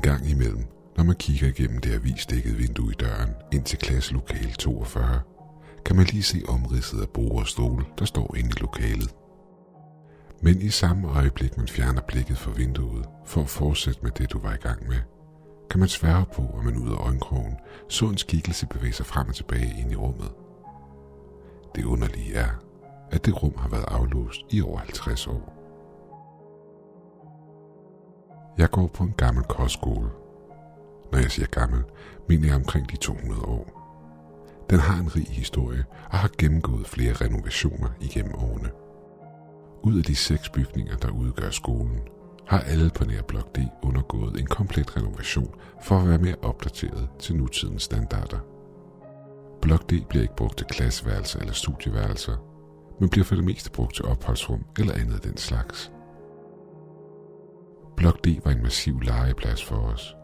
En gang imellem, når man kigger igennem det avisdækkede vindue i døren ind til klasselokale 42, kan man lige se omridset af bord og stole, der står inde i lokalet. Men i samme øjeblik, man fjerner blikket fra vinduet for at fortsætte med det, du var i gang med, kan man sværge på, at man ud af øjenkrogen så en skikkelse bevæge sig frem og tilbage ind i rummet. Det underlige er, at det rum har været aflåst i over 50 år. Jeg går på en gammel kostskole. Når jeg siger gammel, mener jeg omkring de 200 år. Den har en rig historie og har gennemgået flere renovationer igennem årene. Ud af de seks bygninger, der udgør skolen, har alle på nær Blok D undergået en komplet renovation for at være mere opdateret til nutidens standarder. Blok D bliver ikke brugt til klasseværelser eller studieværelser, men bliver for det meste brugt til opholdsrum eller andet af den slags. Blok D var en massiv legeplads for os.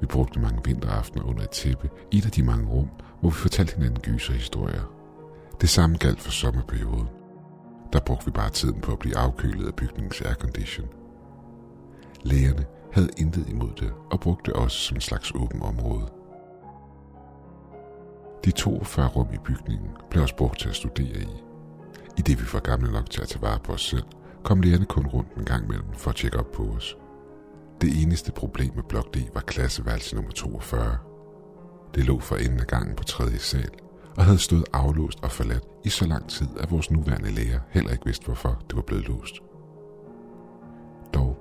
Vi brugte mange vinteraftener under et tæppe i et af de mange rum, hvor vi fortalte hinanden gyserhistorier. Det samme galt for sommerperioden. Der brugte vi bare tiden på at blive afkølet af bygningens aircondition. Lægerne havde intet imod det og brugte det også som en slags åben område. De 42 rum i bygningen blev også brugt til at studere i. I det vi var gamle nok til at tage vare på os selv, kom lægerne kun rundt en gang imellem for at tjekke op på os. Det eneste problem med blok D var klasseværelse nummer 42. Det lå for enden af gangen på tredje sal, og havde stået aflåst og forladt i så lang tid, at vores nuværende læger heller ikke vidste, hvorfor det var blevet låst. Dog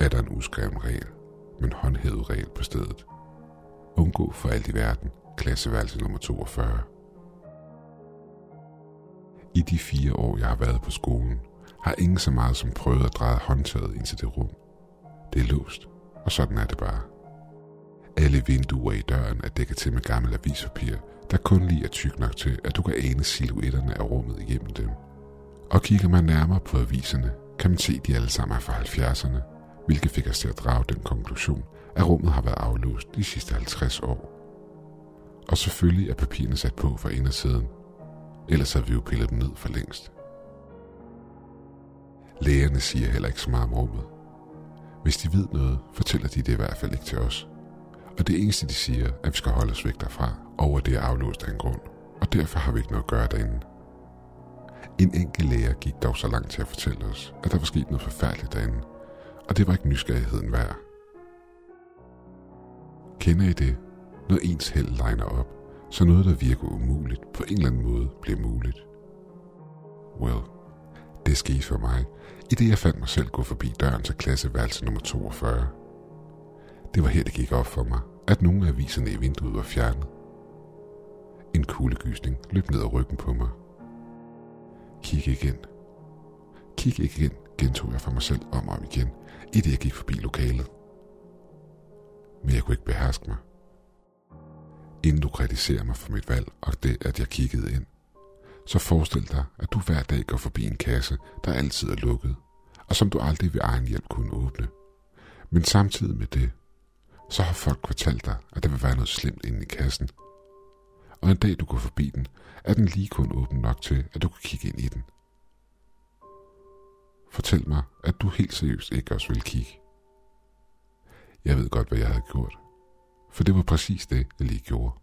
er der en uskreven regel, men håndhævet regel på stedet. Undgå for alt i verden klasseværelse nummer 42. I de fire år, jeg har været på skolen, har ingen så meget som prøvet at dreje håndtaget ind til det rum. Det er låst, og sådan er det bare. Alle vinduer i døren er dækket til med gammel avispapir, der kun lige er tyk nok til, at du kan ane silhuetterne af rummet igennem dem. Og kigger man nærmere på aviserne, kan man se, at de alle sammen er fra 70'erne, hvilket fik os til at drage den konklusion, at rummet har været aflåst de sidste 50 år. Og selvfølgelig er papirerne sat på fra indersiden, ellers havde vi jo pillet dem ned for længst. Lægerne siger heller ikke så meget om rummet. Hvis de ved noget, fortæller de det i hvert fald ikke til os. Og det eneste de siger, er, at vi skal holde os væk derfra, over det er aflåst af en grund. Og derfor har vi ikke noget at gøre derinde. En enkelt læger gik dog så langt til at fortælle os, at der var sket noget forfærdeligt derinde, og det var ikke nysgerrigheden værd. Kender I det, når ens held legner op, så noget, der virker umuligt, på en eller anden måde bliver muligt? Well, det skete for mig, i det jeg fandt mig selv gå forbi døren til klasseværelse nummer 42. Det var her, det gik op for mig, at nogle af aviserne i vinduet var fjernet. En kuldegysning løb ned ad ryggen på mig. Kig igen. Kig igen, gentog jeg for mig selv om og om igen, i det jeg gik forbi lokalet. Men jeg kunne ikke beherske mig. Inden du kritiserer mig for mit valg og det, at jeg kiggede ind, så forestil dig, at du hver dag går forbi en kasse, der altid er lukket, og som du aldrig ved egen hjælp kunne åbne. Men samtidig med det, så har folk fortalt dig, at der vil være noget slemt inde i kassen. Og en dag du går forbi den, er den lige kun åben nok til, at du kan kigge ind i den. Fortæl mig, at du helt seriøst ikke også vil kigge. Jeg ved godt, hvad jeg havde gjort. For det var præcis det, jeg lige gjorde.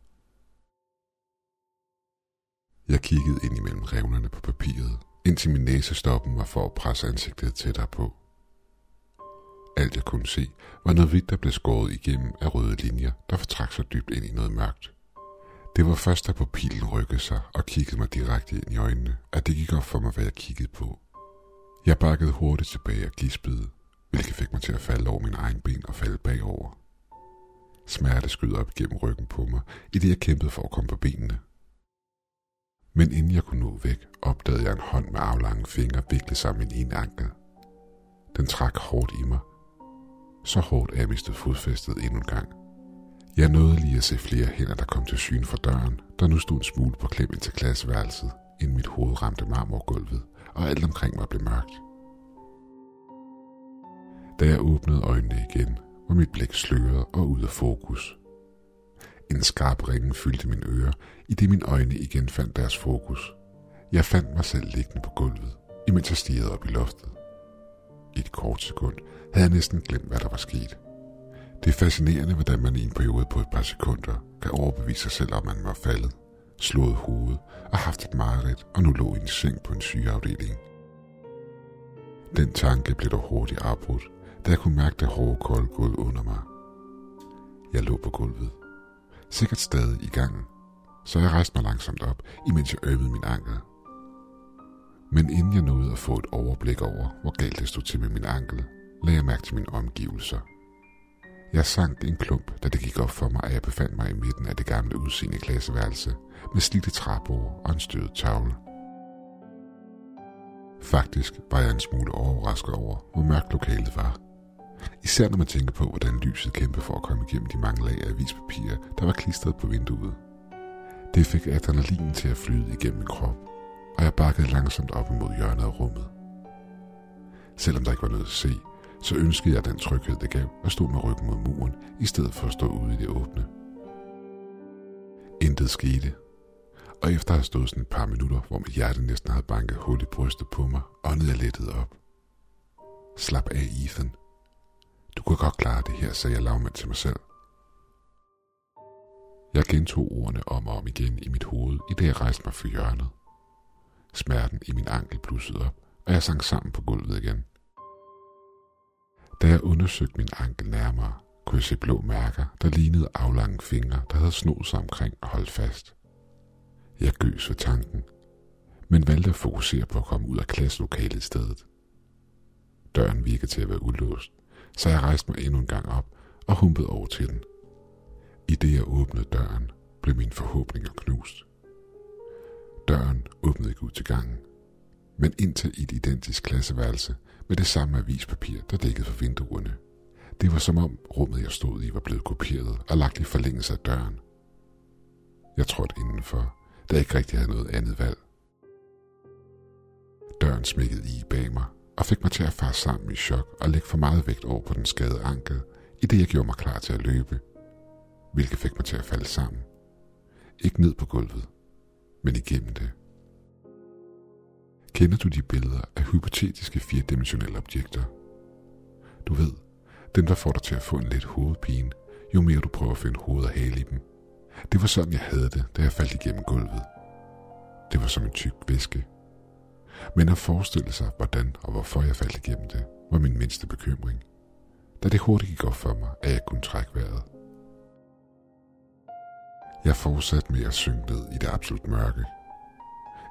Jeg kiggede ind imellem revnerne på papiret, indtil min næsestoppen var for at presse ansigtet tættere på. Alt jeg kunne se, var noget hvidt, der blev skåret igennem af røde linjer, der fortrak sig dybt ind i noget mørkt. Det var først, da pupillen rykkede sig og kiggede mig direkte ind i øjnene, at det gik op for mig, hvad jeg kiggede på. Jeg bakkede hurtigt tilbage og gispede, hvilket fik mig til at falde over min egen ben og falde bagover. Smerte skød op igennem ryggen på mig, i det jeg kæmpede for at komme på benene. Men inden jeg kunne nå væk, opdagede jeg en hånd med aflange fingre viklet sammen i en ankel. Den trak hårdt i mig. Så hårdt, at jeg mistede fodfæstet endnu en gang. Jeg nåede lige at se flere hænder, der kom til syne fra døren, der nu stod en smule på klem ind til klasseværelset, inden mit hoved ramte marmorgulvet, og alt omkring mig blev mørkt. Da jeg åbnede øjnene igen, var mit blik sløret og ude af fokus. En skarp ringen fyldte mine ører, i det mine øjne igen fandt deres fokus. Jeg fandt mig selv liggende på gulvet, imens jeg stirrede op i loftet. I et kort sekund havde jeg næsten glemt, hvad der var sket. Det er fascinerende, hvordan man i en periode på et par sekunder kan overbevise sig selv om, at man var faldet, slået hovedet og haft et mareridt og nu lå i en seng på en sygeafdeling. Den tanke blev dog hurtigt afbrudt, da jeg kunne mærke det hårde kolde gulv under mig. Jeg lå på gulvet, sikkert stadig i gangen, så jeg rejste mig langsomt op, imens jeg øvede min ankel. Men inden jeg nåede at få et overblik over, hvor galt det stod til med min ankel, lagde jeg mærke til mine omgivelser. Jeg sank en klump, da det gik op for mig, at jeg befandt mig i midten af det gamle udseende klasseværelse, med slidte træbord og en stødet tavle. Faktisk var jeg en smule overrasket over, hvor mørkt lokalet var. Især når man tænker på, hvordan lyset kæmpede for at komme igennem de mange lag af avispapir, der var klistret på vinduet. Det fik adrenalinen til at flyde igennem min krop, og jeg bakkede langsomt op imod hjørnet af rummet. Selvom der ikke var noget at se, så ønskede jeg den tryghed, det gav at stå med ryggen mod muren, i stedet for at stå ude i det åbne. Intet skete, og efter at have stået sådan et par minutter, hvor mit hjerte næsten havde banket hul i brystet på mig, åndede jeg lettet op. Slap af, Ethan. Du kan godt klare det her, sagde jeg lavmænd til mig selv. Jeg gentog ordene om og om igen i mit hoved, i det jeg rejste mig for hjørnet. Smerten i min ankel blussede op, og jeg sank sammen på gulvet igen. Da jeg undersøgte min ankel nærmere, kunne jeg se blå mærker, der lignede aflange fingre, der havde snoet sig omkring og holdt fast. Jeg gøs ved tanken, men valgte at fokusere på at komme ud af klasselokalet i stedet. Døren virkede til at være ulåst, så jeg rejste mig endnu en gang op og humpede over til den. I det jeg åbnede døren, blev mine forhåbninger knust. Døren åbnede ikke ud til gangen, men ind til et identisk klasseværelse med det samme avispapir, der dækkede for vinduerne. Det var som om rummet, jeg stod i, var blevet kopieret og lagt i forlængelse af døren. Jeg trådte indenfor, da jeg ikke rigtig havde noget andet valg. Døren smækkede i bag mig og fik mig til at fare sammen i chok og lægge for meget vægt over på den skadede ankel, i det jeg gjorde mig klar til at løbe, hvilket fik mig til at falde sammen. Ikke ned på gulvet, men igennem det. Kender du de billeder af hypotetiske firedimensionelle objekter? Du ved, dem der får dig til at få en lidt hovedpine, jo mere du prøver at finde hoved og hale i dem. Det var sådan, jeg havde det, da jeg faldt igennem gulvet. Det var som en tyk væske. Men at forestille sig, hvordan og hvorfor jeg faldt igennem det, var min mindste bekymring. Da det hurtigt gik op for mig, at jeg kunne trække vejret. Jeg fortsatte med at synke ned i det absolut mørke,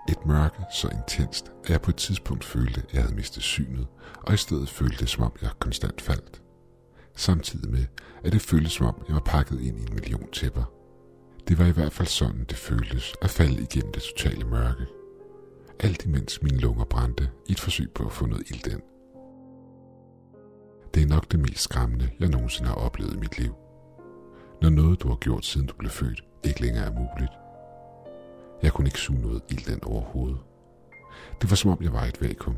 et mørke så intenst, at jeg på et tidspunkt følte, at jeg havde mistet synet, og i stedet følte det, som om jeg konstant faldt. Samtidig med, at det føltes som om, jeg var pakket ind i en million tæpper. Det var i hvert fald sådan, det føltes at falde igennem det totale mørke. Alt imens mine lunger brændte i et forsøg på at få noget ild ind. Det er nok det mest skræmmende, jeg nogensinde har oplevet i mit liv. Når noget, du har gjort siden du blev født, ikke længere er muligt – jeg kunne ikke suge noget ild ind overhovedet. Det var som om jeg var i et vakuum.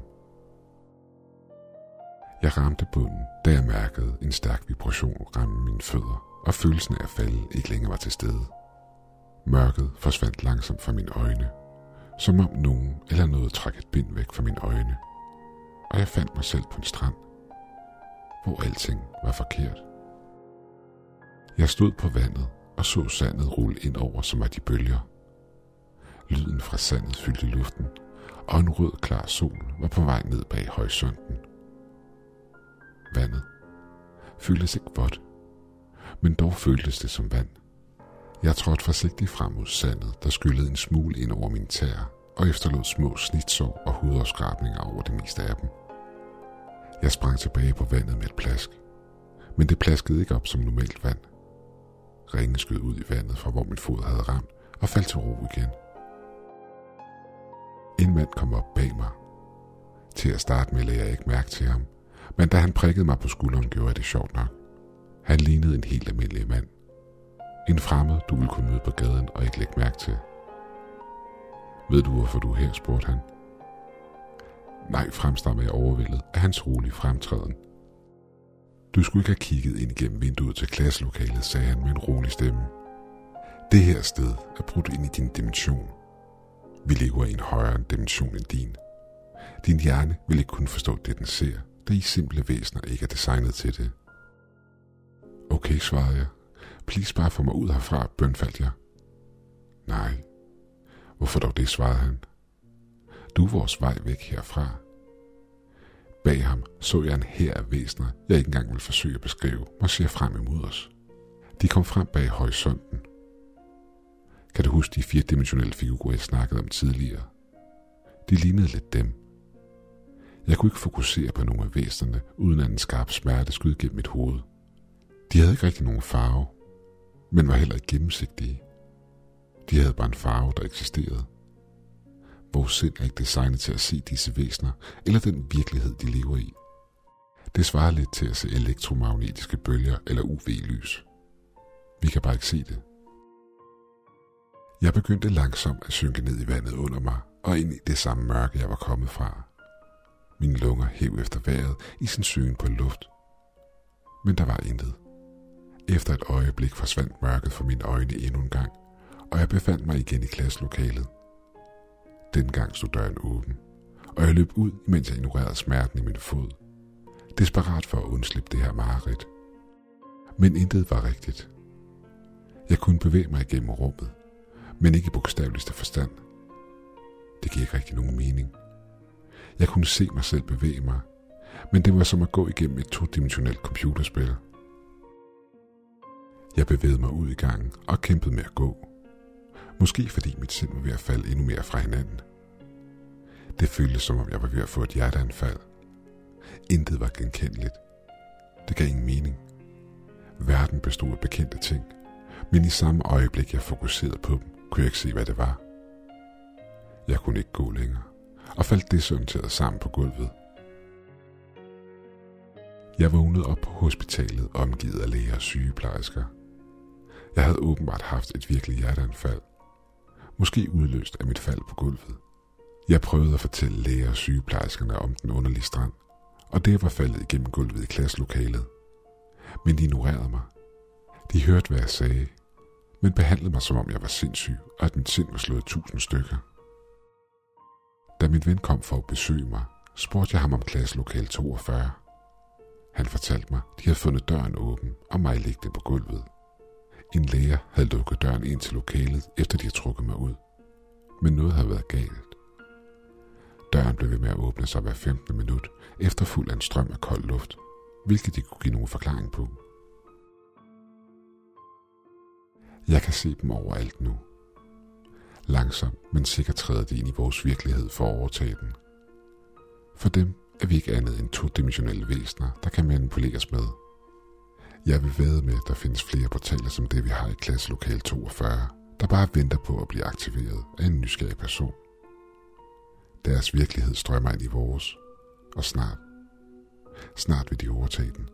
Jeg ramte bunden, da jeg mærkede en stærk vibration ramme mine fødder, og følelsen af at falde ikke længere var til stede. Mørket forsvandt langsomt fra mine øjne, som om nogen eller noget trak et bind væk fra mine øjne, og jeg fandt mig selv på en strand, hvor alting var forkert. Jeg stod på vandet og så sandet rulle ind over som af de bølger, Lyden fra sandet fyldte luften, og en rød klar sol var på vej ned bag horisonten. Vandet føltes ikke vådt, men dog føltes det som vand. Jeg trådte forsigtigt frem mod sandet, der skyllede en smule ind over min tæer, og efterlod små snitsår og hudafskrabninger over det meste af dem. Jeg sprang tilbage på vandet med et plask, men det plaskede ikke op som normalt vand. Ringen skød ud i vandet fra hvor min fod havde ramt og faldt til ro igen. En mand kom op bag mig. Til at starte med lagde jeg ikke mærke til ham, men da han prikkede mig på skulderen, gjorde jeg det sjovt nok. Han lignede en helt almindelig mand. En fremmed, du vil kunne møde på gaden og ikke lægge mærke til. Ved du, hvorfor du er her, spurgte han. Nej, fremstammer jeg overvældet af hans rolige fremtræden. Du skulle ikke have kigget ind igennem vinduet til klasselokalet, sagde han med en rolig stemme. Det her sted er brudt ind i din dimension – vi lever i en højere dimension end din. Din hjerne vil ikke kunne forstå det, den ser, da I simple væsener ikke er designet til det. Okay, svarede jeg. Please bare få mig ud herfra, bønfaldt jeg. Nej. Hvorfor dog det, svarede han. Du er vores vej væk herfra. Bag ham så jeg en her af væsener, jeg ikke engang vil forsøge at beskrive, ser frem imod os. De kom frem bag horisonten. Kan du huske de firedimensionelle figurer, jeg snakkede om tidligere? De lignede lidt dem. Jeg kunne ikke fokusere på nogle af væsenerne, uden at en skarp smerte skød gennem mit hoved. De havde ikke rigtig nogen farve, men var heller ikke gennemsigtige. De havde bare en farve, der eksisterede. Vores sind er ikke designet til at se disse væsener, eller den virkelighed, de lever i. Det svarer lidt til at se elektromagnetiske bølger eller UV-lys. Vi kan bare ikke se det. Jeg begyndte langsomt at synke ned i vandet under mig og ind i det samme mørke, jeg var kommet fra. Mine lunger hæv efter vejret i sin søgen på luft. Men der var intet. Efter et øjeblik forsvandt mørket fra mine øjne endnu en gang, og jeg befandt mig igen i klasselokalet. Dengang stod døren åben, og jeg løb ud, mens jeg ignorerede smerten i min fod. Desperat for at undslippe det her mareridt. Men intet var rigtigt. Jeg kunne bevæge mig igennem rummet, men ikke i bogstaveligste forstand. Det giver ikke rigtig nogen mening. Jeg kunne se mig selv bevæge mig, men det var som at gå igennem et todimensionelt computerspil. Jeg bevægede mig ud i gangen og kæmpede med at gå. Måske fordi mit sind var ved at falde endnu mere fra hinanden. Det føltes som om jeg var ved at få et hjerteanfald. Intet var genkendeligt. Det gav ingen mening. Verden bestod af bekendte ting, men i samme øjeblik jeg fokuserede på dem, kunne jeg ikke se, hvad det var. Jeg kunne ikke gå længere, og faldt desorienteret sammen på gulvet. Jeg vågnede op på hospitalet, omgivet af læger og sygeplejersker. Jeg havde åbenbart haft et virkelig hjerteanfald, måske udløst af mit fald på gulvet. Jeg prøvede at fortælle læger og sygeplejerskerne om den underlige strand, og det var faldet igennem gulvet i klasselokalet. Men de ignorerede mig. De hørte, hvad jeg sagde, men behandlede mig, som om jeg var sindssyg, og at min sind var slået tusind stykker. Da min ven kom for at besøge mig, spurgte jeg ham om klasselokal 42. Han fortalte mig, de havde fundet døren åben og mig liggende på gulvet. En læger havde lukket døren ind til lokalet, efter de havde trukket mig ud. Men noget havde været galt. Døren blev ved med at åbne sig hver 15 minut, efter fuld af en strøm af kold luft, hvilket de kunne give nogen forklaring på. Jeg kan se dem overalt nu. Langsomt, men sikkert træder de ind i vores virkelighed for at overtage den. For dem er vi ikke andet end todimensionelle væsener, der kan manipuleres med – jeg vil vide med, at der findes flere portaler som det, vi har i klasselokal 42, der bare venter på at blive aktiveret af en nysgerrig person. Deres virkelighed strømmer ind i vores, og snart, snart vil de overtage den.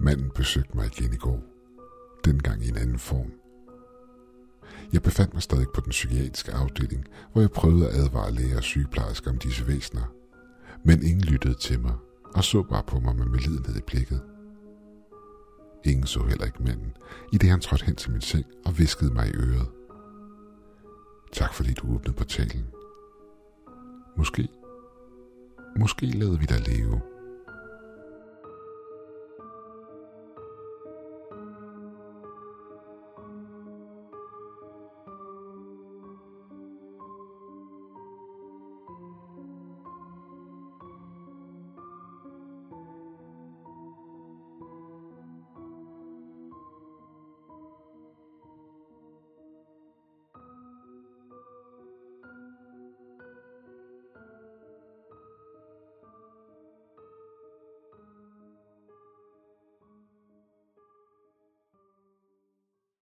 Manden besøgte mig igen i går, dengang i en anden form. Jeg befandt mig stadig på den psykiatriske afdeling, hvor jeg prøvede at advare læger og sygeplejersker om disse væsener, men ingen lyttede til mig og så bare på mig med medlidenhed i blikket. Ingen så heller ikke manden, i det han trådte hen til min seng og viskede mig i øret. Tak fordi du åbnede portalen. Måske, måske lader vi dig leve.